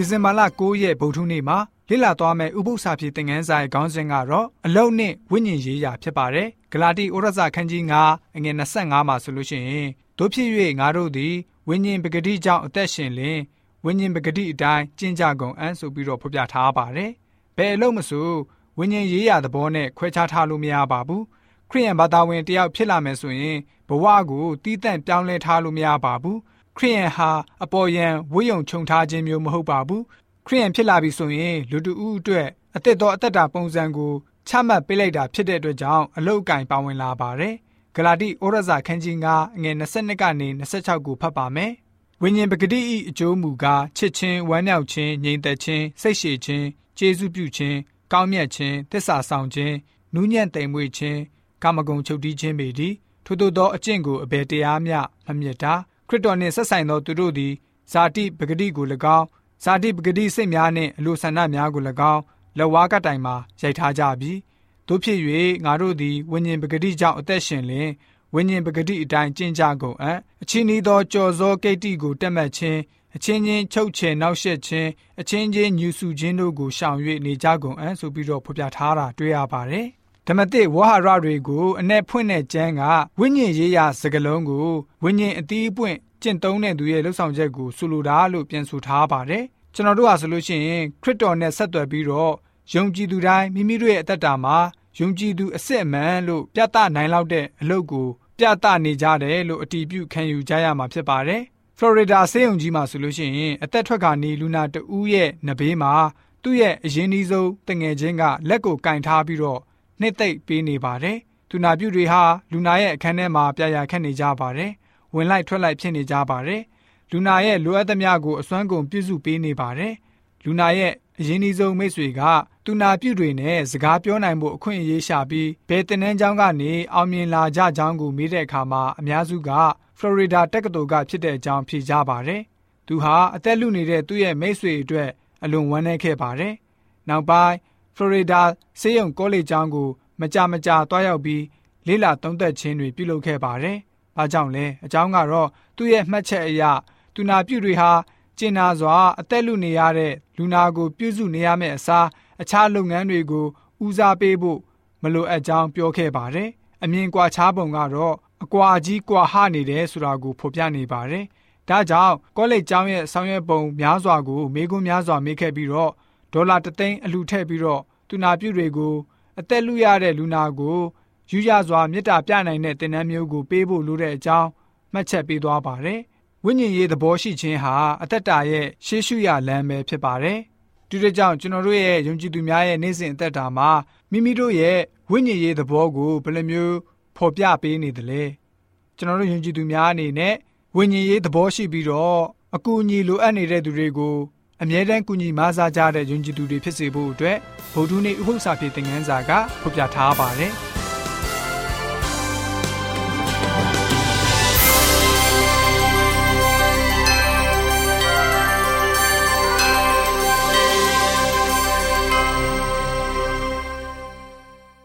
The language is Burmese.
ဒီဇင်ဘာလ9ရက်ဗုဒ္ဓနေ့မှာလေ့လာသွားမယ့်ဥပုသ္စာပြေသင်ခန်းစာရဲ့ခေါင်းစဉ်ကတော့အလုတ်နဲ့ဝိညာဉ်ရေးရာဖြစ်ပါတယ်။ဂလာတိဩရစာခန်းကြီး9အငယ်25မှာဆိုလို့ရှိရင်တို့ဖြစ်၍ငါတို့သည်ဝိညာဉ်ပဂတိကြောင့်အသက်ရှင်လင်ဝိညာဉ်ပဂတိအတိုင်းကျင့်ကြကုန်အံ့ဆိုပြီးတော့ဖော်ပြထားပါတယ်။ဘယ်အလို့မဆိုဝိညာဉ်ရေးရာသဘောနဲ့ခွဲခြားထားလို့မရပါဘူး။ခရိယန်ဘာသာဝင်တယောက်ဖြစ်လာမယ်ဆိုရင်ဘဝကိုတီးတန့်ပြောင်းလဲထားလို့မရပါဘူး။ ခရိယန်ဟာအပေါ်ယံဝိယုံခြုံထားခြင်းမျိုးမဟုတ်ပါဘူး။ခရိယန်ဖြစ်လာပြီဆိုရင်လူတူဦးအတွက်အသက်တော်အသက်တာပုံစံကိုချမှတ်ပေးလိုက်တာဖြစ်တဲ့အတွက်ကြောင့်အလုတ်ကင်ပါဝင်လာပါတယ်။ဂလာတိဩရစာခန်းကြီး9အငယ်22ကနေ26ကိုဖတ်ပါမယ်။ဝိညာဉ်ပဂတိဤအကျိုးမူကားချစ်ချင်းဝမ်းမြောက်ခြင်းငြိမ်သက်ခြင်းစိတ်ရှည်ခြင်းကျေးဇူးပြုခြင်းကောင်းမြတ်ခြင်းတစ္ဆာဆောင်ခြင်းနူးညံ့သိမ်မွေ့ခြင်းကာမဂုဏ်ချုပ်တီးခြင်းပေသည်ထို့သောသောအကျင့်ကိုအဘယ်တရားမျှမမြတ်တာ ခရစ်တော်နှင့်ဆက်ဆိုင်သောသူတို့သည်ဇာတိပဂတိကို၎င်းဇာတိပဂတိစိတ်များနှင့်အလိုဆန္ဒများကို၎င်းလက်ဝါးကတိုင်မှာရိုက်ထားကြပြီတို့ဖြစ်၍ငါတို့သည်ဝိညာဉ်ပဂတိကြောင့်အသက်ရှင်လင်ဝိညာဉ်ပဂတိအတိုင်းကျင့်ကြကုန်အံ့အချင်းဤသောကြော်စောကိတ္တိကိုတက်မှတ်ခြင်းအချင်းချင်းချုပ်ချယ်နှောက်ယှက်ခြင်းအချင်းချင်းညူဆူခြင်းတို့ကိုရှောင်၍နေကြကုန်အံ့ဆိုပြီးတော့ဖော်ပြထားတာတွေ့ရပါတယ် ဓမ္မတိဝဟာရတွေကိုအ내ဖွင့်တဲ့ကျမ်းကဝိညာဉ်ရေးရာစကလုံးကိုဝိညာဉ်အသီးအပွင့်ကျင့်သုံးတဲ့သူရဲ့လှုပ်ဆောင်ချက်ကိုဆိုလိုတာလို့ပြန်ဆိုထားပါတယ်ကျွန်တော်တို့ဟာဆိုလို့ရှိရင်ခရစ်တော်နဲ့ဆက်သွယ်ပြီးတော့ယုံကြည်သူတိုင်းမိမိတို့ရဲ့အသက်တာမှာယုံကြည်သူအစစ်အမှန်လို့ပြသနိုင်လောက်တဲ့အလုပ်ကိုပြသနေကြတယ်လို့အတီးပြုခံယူကြရမှာဖြစ်ပါတယ်။ဖလော်ရီဒါဆေးရုံကြီးမှာဆိုလို့ရှိရင်အသက်ထွက်ခါနေလူနာတဦးရဲ့နဘေးမှာသူ့ရဲ့အရင်နီးဆုံးတငယ်ချင်းကလက်ကိုကင်ထားပြီးတော့ နှစ်သိမ့်ပေးနေပါတယ်။သူနာပြုတွေဟာလူနာရဲ့အခန်းထဲမှာပြရာခက်နေကြပါတယ်။ဝင်လိုက်ထွက်လိုက်ဖြစ်နေကြပါတယ်။လူနာရဲ့လိုအပ်သမျှကိုအစွမ်းကုန်ပြည့်စုံပေးနေပါတယ်။လူနာရဲ့အရင်ဒီဆုံးမိတ်ဆွေကသူနာပြုတွေနဲ့စကားပြောနိုင်ဖို့အခွင့်အရေးရှာပြီးဘယ်တင်နန်းကျောင်းကနေအောင်မြင်လာကြကြောင်းကိုမေးတဲ့အခါမှာအများစုကဖလော်ရီဒါတက္ကသိုလ်ကဖြစ်တဲ့အကြောင်းဖြေကြပါတယ်။သူဟာအသက်လူနေတဲ့သူ့ရဲ့မိတ်ဆွေအတွက်အလွန်ဝမ်းနည်းခဲ့ပါတယ်။နောက်ပိုင်း ဖလော်ရီဒါဆေးရုံကောလိပ်ကျောင်းကိုမကြမကြာတွားရောက်ပြီးလေ့လာသုံးသပ်ခြင်းတွေပြုလုပ်ခဲ့ပါတယ်။ဘာကြောင့်လဲအကြောင်းကတော့သူ့ရဲ့မှတ်ချက်အရသူနာပြုတွေဟာကျင်နာစွာအသက်လူနေရတဲ့လူနာကိုပြုစုနေရမယ့်အစားအခြားလုပ်ငန်းတွေကိုဦးစားပေးဖို့မလိုအပ်ကြောင်းပြောခဲ့ပါတယ်။အမြင်ကွာခြားပုံကတော့အကွာကြီးကွာဟနေတယ်ဆိုတာကိုဖော်ပြနေပါတယ်။ဒါကြောင့်ကောလိပ်ကျောင်းရဲ့ဆောင်ရွက်ပုံများစွာကိုမေးခွန်းများစွာမေးခဲ့ပြီးတော့ ဒေါ်လာတသိန်းအလူထည့်ပြီးတော့သူနာပြုတွေကိုအသက်လူရတဲ့လူနာကိုယူရစွာမေတ္တာပြနိုင်တဲ့တင်နန်းမျိုးကိုပေးဖို့လိုတဲ့အကြောင်းမှတ်ချက်ပေးသွားပါတယ်။ဝိညာဉ်ရေးသဘောရှိခြင်းဟာအသက်တာရဲ့ရှေးရှုရလမ်းပဲဖြစ်ပါတယ်။ဒီတဲ့ကြောင့်ကျွန်တော်တို့ရဲ့ယုံကြည်သူများရဲ့နေ့စဉ်အသက်တာမှာမိမိတို့ရဲ့ဝိညာဉ်ရေးသဘောကိုဘယ်လိုမျိုးဖော်ပြပေးနေသလဲ။ကျွန်တော်တို့ယုံကြည်သူများအနေနဲ့ဝိညာဉ်ရေးသဘောရှိပြီးတော့အကူအညီလိုအပ်နေတဲ့သူတွေကို အမြဲတမ်းကူညီမဆားကြတဲ့ယုံကြည်သူတွေဖြစ်စေဖို့အတွက်ဗုဒ္ဓနေ့ဥပုသ္စာပြေသင်ခန်းစာကဖော်ပြထားပါတယ်။